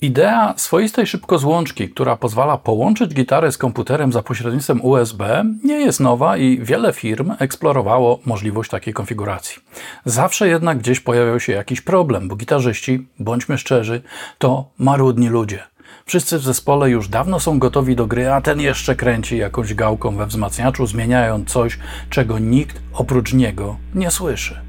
Idea swoistej szybkozłączki, która pozwala połączyć gitarę z komputerem za pośrednictwem USB, nie jest nowa i wiele firm eksplorowało możliwość takiej konfiguracji. Zawsze jednak gdzieś pojawiał się jakiś problem, bo gitarzyści, bądźmy szczerzy, to marudni ludzie. Wszyscy w zespole już dawno są gotowi do gry, a ten jeszcze kręci jakąś gałką we wzmacniaczu, zmieniając coś, czego nikt oprócz niego nie słyszy.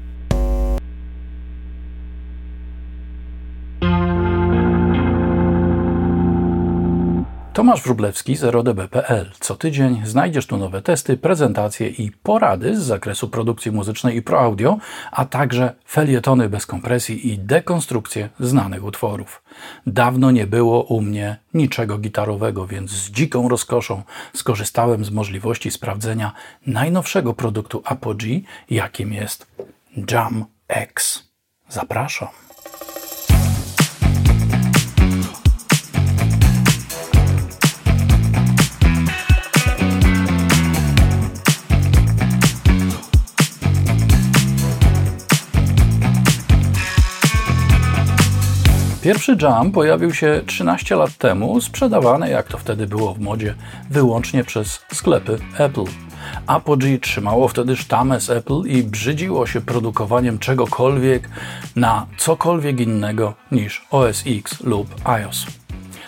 Tomasz Wróblewski z RODB.pl. Co tydzień znajdziesz tu nowe testy, prezentacje i porady z zakresu produkcji muzycznej i pro audio, a także felietony bez kompresji i dekonstrukcje znanych utworów. Dawno nie było u mnie niczego gitarowego, więc z dziką rozkoszą skorzystałem z możliwości sprawdzenia najnowszego produktu Apogee, jakim jest Jam X. Zapraszam. Pierwszy Jam pojawił się 13 lat temu, sprzedawany, jak to wtedy było w modzie, wyłącznie przez sklepy Apple. Apogee trzymało wtedy sztamę z Apple i brzydziło się produkowaniem czegokolwiek na cokolwiek innego niż OS X lub iOS.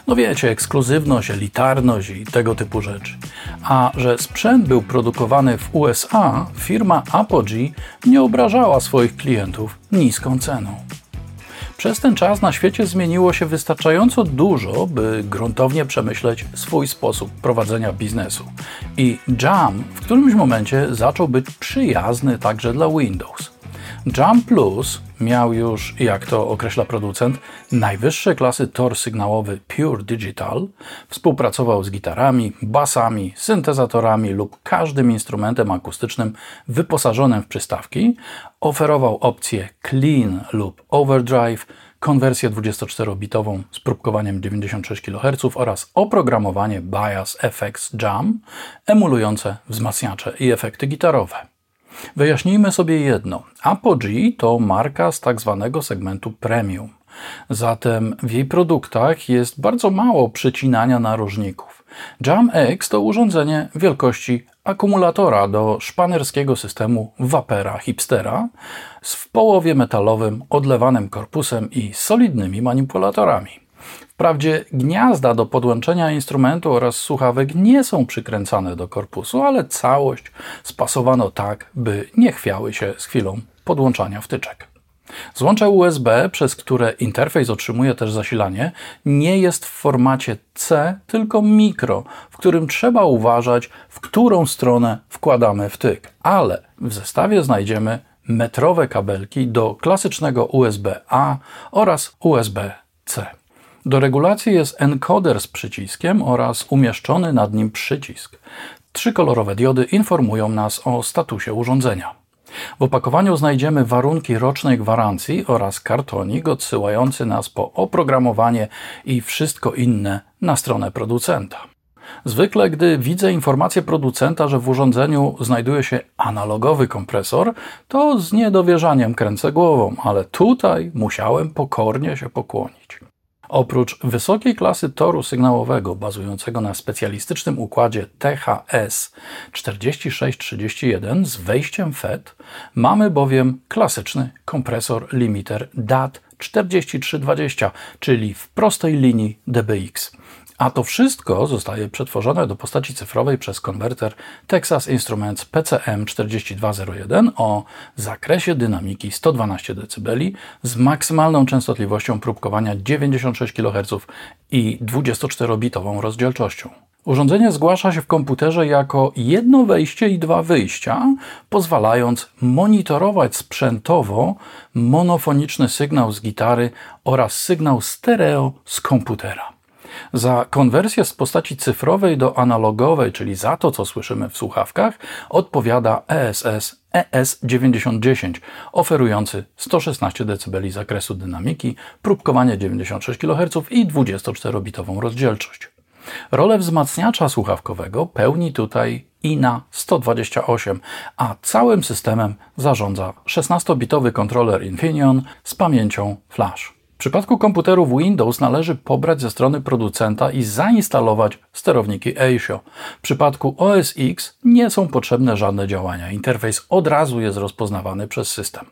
No wiecie, ekskluzywność, elitarność i tego typu rzeczy. A że sprzęt był produkowany w USA, firma Apogee nie obrażała swoich klientów niską ceną. Przez ten czas na świecie zmieniło się wystarczająco dużo, by gruntownie przemyśleć swój sposób prowadzenia biznesu. I Jam w którymś momencie zaczął być przyjazny także dla Windows. Jam Plus miał już, jak to określa producent, najwyższe klasy tor sygnałowy Pure Digital, współpracował z gitarami, basami, syntezatorami lub każdym instrumentem akustycznym wyposażonym w przystawki, oferował opcje Clean lub Overdrive, konwersję 24-bitową z próbkowaniem 96 kHz oraz oprogramowanie Bias FX Jam emulujące wzmacniacze i efekty gitarowe. Wyjaśnijmy sobie jedno. Apogee to marka z tak zwanego segmentu premium. Zatem w jej produktach jest bardzo mało przycinania narożników. Jam X to urządzenie wielkości akumulatora do szpanerskiego systemu Vapera Hipstera z w połowie metalowym, odlewanym korpusem i solidnymi manipulatorami. Wprawdzie gniazda do podłączenia instrumentu oraz słuchawek nie są przykręcane do korpusu, ale całość spasowano tak, by nie chwiały się z chwilą podłączania wtyczek. Złącze USB, przez które interfejs otrzymuje też zasilanie, nie jest w formacie C, tylko mikro, w którym trzeba uważać, w którą stronę wkładamy wtyk. Ale w zestawie znajdziemy metrowe kabelki do klasycznego USB-A oraz USB-C. Do regulacji jest encoder z przyciskiem oraz umieszczony nad nim przycisk. Trzy kolorowe diody informują nas o statusie urządzenia. W opakowaniu znajdziemy warunki rocznej gwarancji oraz kartonik odsyłający nas po oprogramowanie i wszystko inne na stronę producenta. Zwykle, gdy widzę informację producenta, że w urządzeniu znajduje się analogowy kompresor, to z niedowierzaniem kręcę głową, ale tutaj musiałem pokornie się pokłonić. Oprócz wysokiej klasy toru sygnałowego bazującego na specjalistycznym układzie THS 4631 z wejściem FET, mamy bowiem klasyczny kompresor limiter DAT 4320, czyli w prostej linii DBX. A to wszystko zostaje przetworzone do postaci cyfrowej przez konwerter Texas Instruments PCM4201 o zakresie dynamiki 112 dB z maksymalną częstotliwością próbkowania 96 kHz i 24-bitową rozdzielczością. Urządzenie zgłasza się w komputerze jako jedno wejście i dwa wyjścia, pozwalając monitorować sprzętowo monofoniczny sygnał z gitary oraz sygnał stereo z komputera. Za konwersję z postaci cyfrowej do analogowej, czyli za to, co słyszymy w słuchawkach, odpowiada ESS ES9010, oferujący 116 dB zakresu dynamiki, próbkowanie 96 kHz i 24-bitową rozdzielczość. Rolę wzmacniacza słuchawkowego pełni tutaj INA 128, a całym systemem zarządza 16-bitowy kontroler Infineon z pamięcią flash. Przypadku komputerów Windows należy pobrać ze strony producenta i zainstalować sterowniki ASIO. W przypadku OS X nie są potrzebne żadne działania. Interfejs od razu jest rozpoznawany przez system.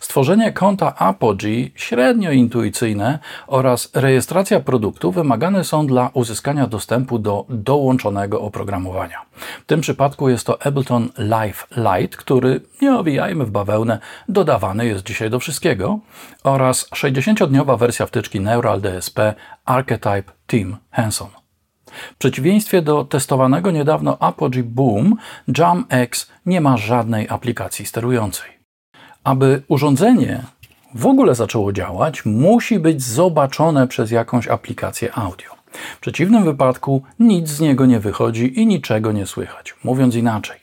Stworzenie konta Apogee średnio intuicyjne oraz rejestracja produktu wymagane są dla uzyskania dostępu do dołączonego oprogramowania. W tym przypadku jest to Ableton Live Lite, który, nie owijajmy w bawełnę, dodawany jest dzisiaj do wszystkiego, oraz 60-dniowa wersja wtyczki Neural DSP Archetype Team Hanson. W przeciwieństwie do testowanego niedawno Apogee Boom, Jam X nie ma żadnej aplikacji sterującej. Aby urządzenie w ogóle zaczęło działać, musi być zobaczone przez jakąś aplikację audio. W przeciwnym wypadku nic z niego nie wychodzi i niczego nie słychać. Mówiąc inaczej,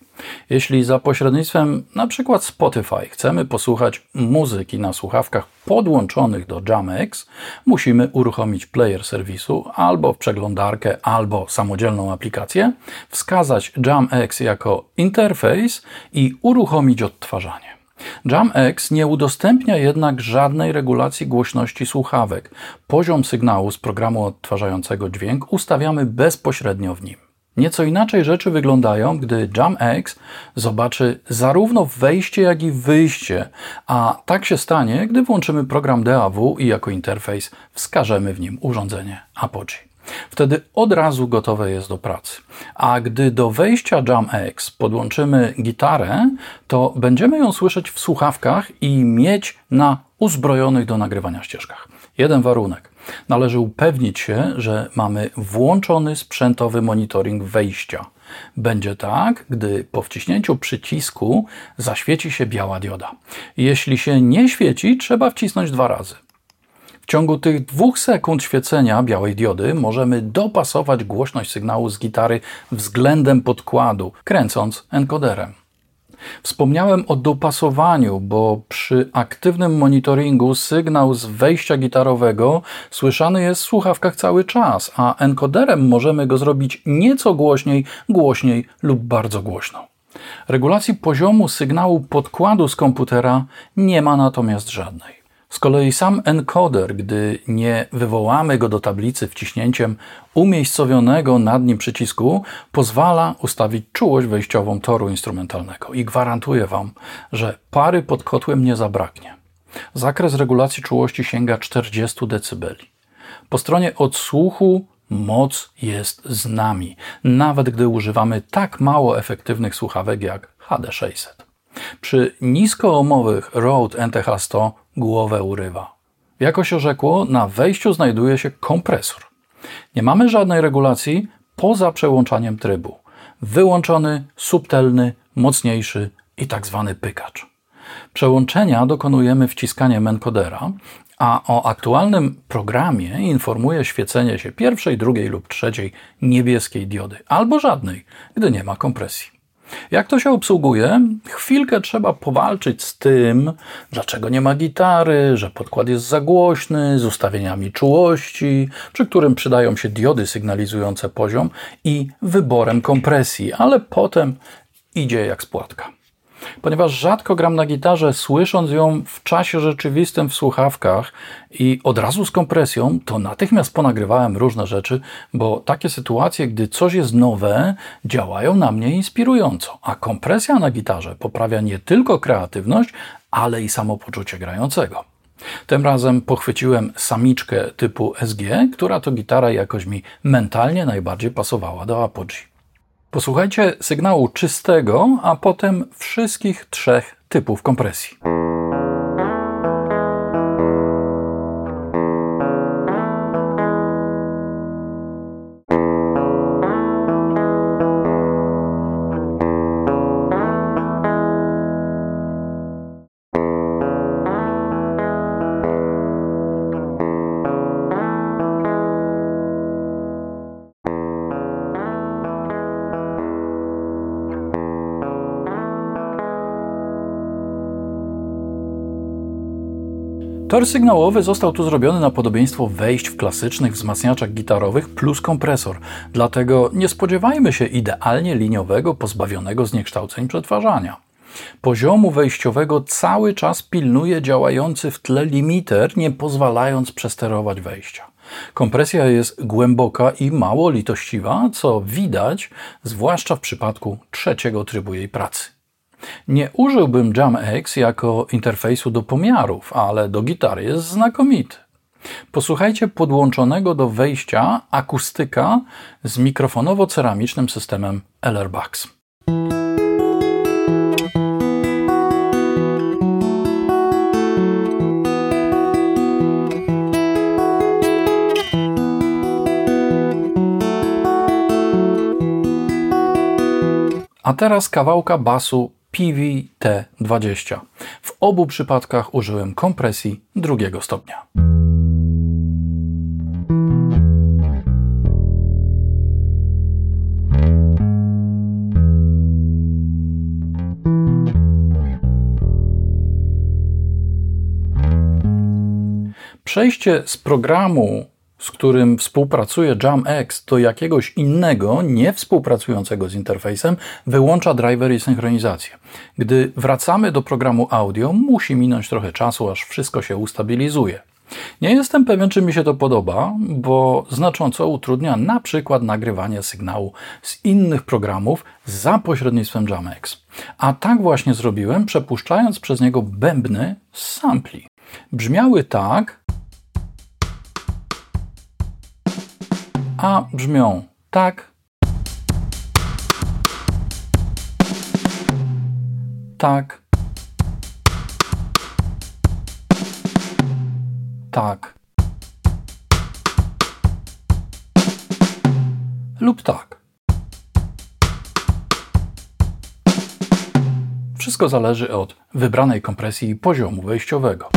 jeśli za pośrednictwem np. Spotify chcemy posłuchać muzyki na słuchawkach podłączonych do JamX, musimy uruchomić player serwisu albo w przeglądarkę, albo samodzielną aplikację, wskazać JamX jako interfejs i uruchomić odtwarzanie. JamX nie udostępnia jednak żadnej regulacji głośności słuchawek. Poziom sygnału z programu odtwarzającego dźwięk ustawiamy bezpośrednio w nim. Nieco inaczej rzeczy wyglądają, gdy JamX zobaczy zarówno wejście, jak i wyjście, a tak się stanie, gdy włączymy program DAW i jako interfejs wskażemy w nim urządzenie Apogee. Wtedy od razu gotowe jest do pracy. A gdy do wejścia JamX podłączymy gitarę, to będziemy ją słyszeć w słuchawkach i mieć na uzbrojonych do nagrywania ścieżkach. Jeden warunek. Należy upewnić się, że mamy włączony sprzętowy monitoring wejścia. Będzie tak, gdy po wciśnięciu przycisku zaświeci się biała dioda. Jeśli się nie świeci, trzeba wcisnąć dwa razy. W ciągu tych dwóch sekund świecenia białej diody możemy dopasować głośność sygnału z gitary względem podkładu, kręcąc encoderem. Wspomniałem o dopasowaniu, bo przy aktywnym monitoringu sygnał z wejścia gitarowego słyszany jest w słuchawkach cały czas, a encoderem możemy go zrobić nieco głośniej, głośniej lub bardzo głośno. Regulacji poziomu sygnału podkładu z komputera nie ma natomiast żadnej. Z kolei sam encoder, gdy nie wywołamy go do tablicy wciśnięciem umiejscowionego nad nim przycisku, pozwala ustawić czułość wejściową toru instrumentalnego i gwarantuję Wam, że pary pod kotłem nie zabraknie. Zakres regulacji czułości sięga 40 dB. Po stronie odsłuchu moc jest z nami, nawet gdy używamy tak mało efektywnych słuchawek jak HD600. Przy niskoomowych Rode NTH 100 głowę urywa. Jako się rzekło, na wejściu znajduje się kompresor. Nie mamy żadnej regulacji poza przełączaniem trybu. Wyłączony, subtelny, mocniejszy i tak zwany pykacz. Przełączenia dokonujemy wciskaniem encodera, a o aktualnym programie informuje świecenie się pierwszej, drugiej lub trzeciej niebieskiej diody, albo żadnej, gdy nie ma kompresji. Jak to się obsługuje? Chwilkę trzeba powalczyć z tym, dlaczego nie ma gitary, że podkład jest za głośny, z ustawieniami czułości, przy którym przydają się diody sygnalizujące poziom i wyborem kompresji, ale potem idzie jak spłatka. Ponieważ rzadko gram na gitarze, słysząc ją w czasie rzeczywistym w słuchawkach i od razu z kompresją, to natychmiast ponagrywałem różne rzeczy, bo takie sytuacje, gdy coś jest nowe, działają na mnie inspirująco, a kompresja na gitarze poprawia nie tylko kreatywność, ale i samopoczucie grającego. Tym razem pochwyciłem samiczkę typu SG, która to gitara jakoś mi mentalnie najbardziej pasowała do Apogee. Posłuchajcie sygnału czystego, a potem wszystkich trzech typów kompresji. Tor sygnałowy został tu zrobiony na podobieństwo wejść w klasycznych wzmacniaczach gitarowych plus kompresor, dlatego nie spodziewajmy się idealnie liniowego, pozbawionego zniekształceń przetwarzania. Poziomu wejściowego cały czas pilnuje działający w tle limiter, nie pozwalając przesterować wejścia. Kompresja jest głęboka i mało litościwa, co widać zwłaszcza w przypadku trzeciego trybu jej pracy. Nie użyłbym JamX jako interfejsu do pomiarów, ale do gitary jest znakomity. Posłuchajcie podłączonego do wejścia akustyka z mikrofonowo-ceramicznym systemem Bucks. A teraz kawałka basu PVT20. W obu przypadkach użyłem kompresji drugiego stopnia. Przejście z programu z którym współpracuje JamX do jakiegoś innego, nie współpracującego z interfejsem, wyłącza driver i synchronizację. Gdy wracamy do programu audio, musi minąć trochę czasu, aż wszystko się ustabilizuje. Nie jestem pewien, czy mi się to podoba, bo znacząco utrudnia na przykład nagrywanie sygnału z innych programów za pośrednictwem JamX. A tak właśnie zrobiłem, przepuszczając przez niego bębny z sampli. Brzmiały tak, a brzmią tak, tak, tak lub tak. Wszystko zależy od wybranej kompresji poziomu wejściowego.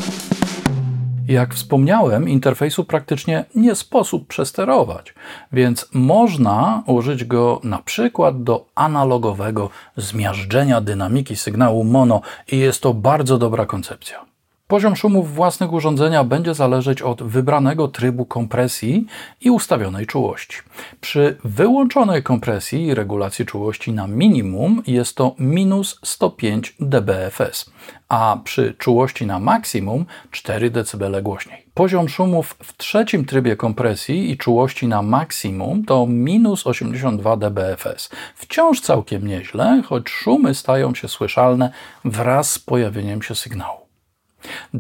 Jak wspomniałem, interfejsu praktycznie nie sposób przesterować, więc można użyć go na przykład do analogowego zmiażdżenia dynamiki sygnału mono i jest to bardzo dobra koncepcja. Poziom szumów własnych urządzenia będzie zależeć od wybranego trybu kompresji i ustawionej czułości. Przy wyłączonej kompresji i regulacji czułości na minimum jest to minus 105 dBFS, a przy czułości na maksimum 4 dB głośniej. Poziom szumów w trzecim trybie kompresji i czułości na maksimum to minus 82 dBFS. Wciąż całkiem nieźle, choć szumy stają się słyszalne wraz z pojawieniem się sygnału.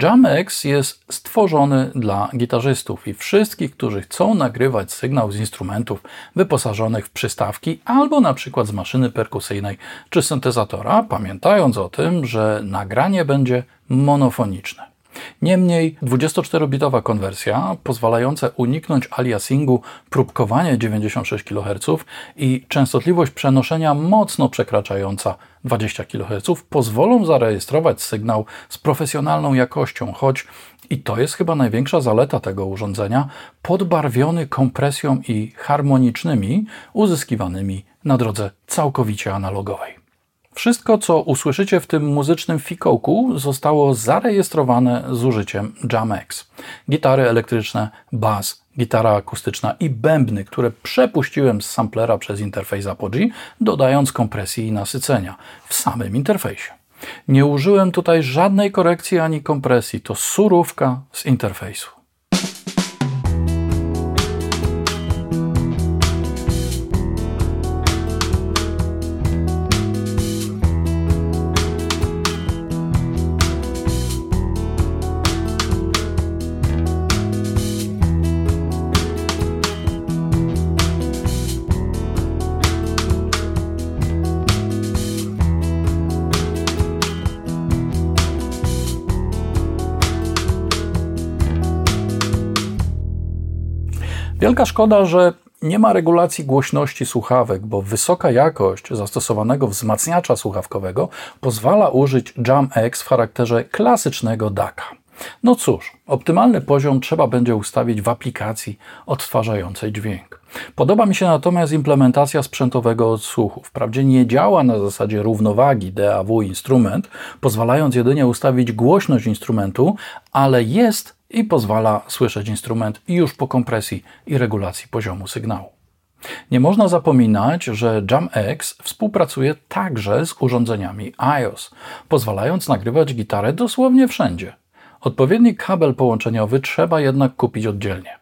JamX jest stworzony dla gitarzystów i wszystkich, którzy chcą nagrywać sygnał z instrumentów wyposażonych w przystawki albo na przykład z maszyny perkusyjnej czy syntezatora, pamiętając o tym, że nagranie będzie monofoniczne. Niemniej 24-bitowa konwersja, pozwalająca uniknąć aliasingu, próbkowanie 96 kHz i częstotliwość przenoszenia mocno przekraczająca 20 kHz pozwolą zarejestrować sygnał z profesjonalną jakością, choć i to jest chyba największa zaleta tego urządzenia, podbarwiony kompresją i harmonicznymi uzyskiwanymi na drodze całkowicie analogowej. Wszystko, co usłyszycie w tym muzycznym fikołku, zostało zarejestrowane z użyciem JamX. Gitary elektryczne, bas, gitara akustyczna i bębny, które przepuściłem z samplera przez interfejs Apogee, dodając kompresji i nasycenia w samym interfejsie. Nie użyłem tutaj żadnej korekcji ani kompresji, to surówka z interfejsu. Wielka szkoda, że nie ma regulacji głośności słuchawek, bo wysoka jakość zastosowanego wzmacniacza słuchawkowego pozwala użyć Jam X w charakterze klasycznego DACa. No cóż, optymalny poziom trzeba będzie ustawić w aplikacji odtwarzającej dźwięk. Podoba mi się natomiast implementacja sprzętowego odsłuchu. Wprawdzie nie działa na zasadzie równowagi DAW instrument, pozwalając jedynie ustawić głośność instrumentu, ale jest i pozwala słyszeć instrument już po kompresji i regulacji poziomu sygnału. Nie można zapominać, że JamX współpracuje także z urządzeniami iOS, pozwalając nagrywać gitarę dosłownie wszędzie. Odpowiedni kabel połączeniowy trzeba jednak kupić oddzielnie.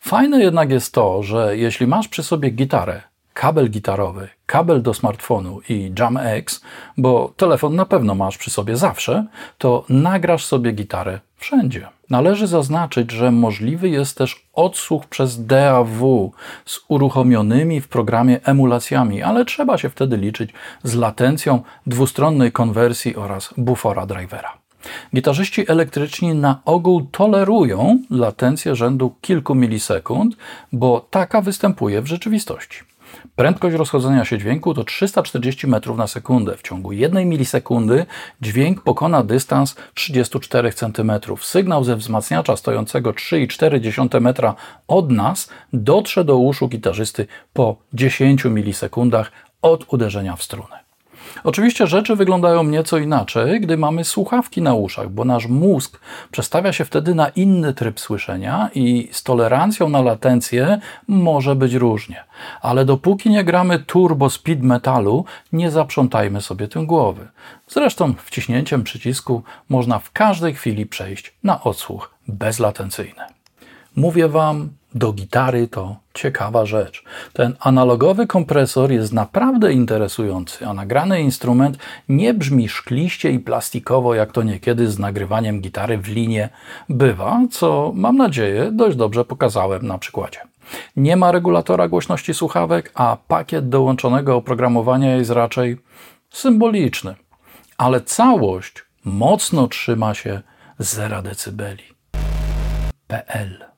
Fajne jednak jest to, że jeśli masz przy sobie gitarę, kabel gitarowy, kabel do smartfonu i JamX, bo telefon na pewno masz przy sobie zawsze, to nagrasz sobie gitarę wszędzie. Należy zaznaczyć, że możliwy jest też odsłuch przez DAW z uruchomionymi w programie emulacjami, ale trzeba się wtedy liczyć z latencją dwustronnej konwersji oraz bufora drivera. Gitarzyści elektryczni na ogół tolerują latencję rzędu kilku milisekund, bo taka występuje w rzeczywistości. Prędkość rozchodzenia się dźwięku to 340 metrów na sekundę. W ciągu 1 milisekundy dźwięk pokona dystans 34 cm. Sygnał ze wzmacniacza stojącego 3,4 metra od nas dotrze do uszu gitarzysty po 10 milisekundach od uderzenia w strunę. Oczywiście rzeczy wyglądają nieco inaczej, gdy mamy słuchawki na uszach, bo nasz mózg przestawia się wtedy na inny tryb słyszenia i z tolerancją na latencję może być różnie. Ale dopóki nie gramy turbo speed metalu, nie zaprzątajmy sobie tym głowy. Zresztą wciśnięciem przycisku można w każdej chwili przejść na odsłuch bezlatencyjny. Mówię Wam, do gitary to ciekawa rzecz. Ten analogowy kompresor jest naprawdę interesujący, a nagrany instrument nie brzmi szkliście i plastikowo, jak to niekiedy z nagrywaniem gitary w linie bywa, co mam nadzieję dość dobrze pokazałem na przykładzie. Nie ma regulatora głośności słuchawek, a pakiet dołączonego oprogramowania jest raczej symboliczny, ale całość mocno trzyma się 0 decybeli. PL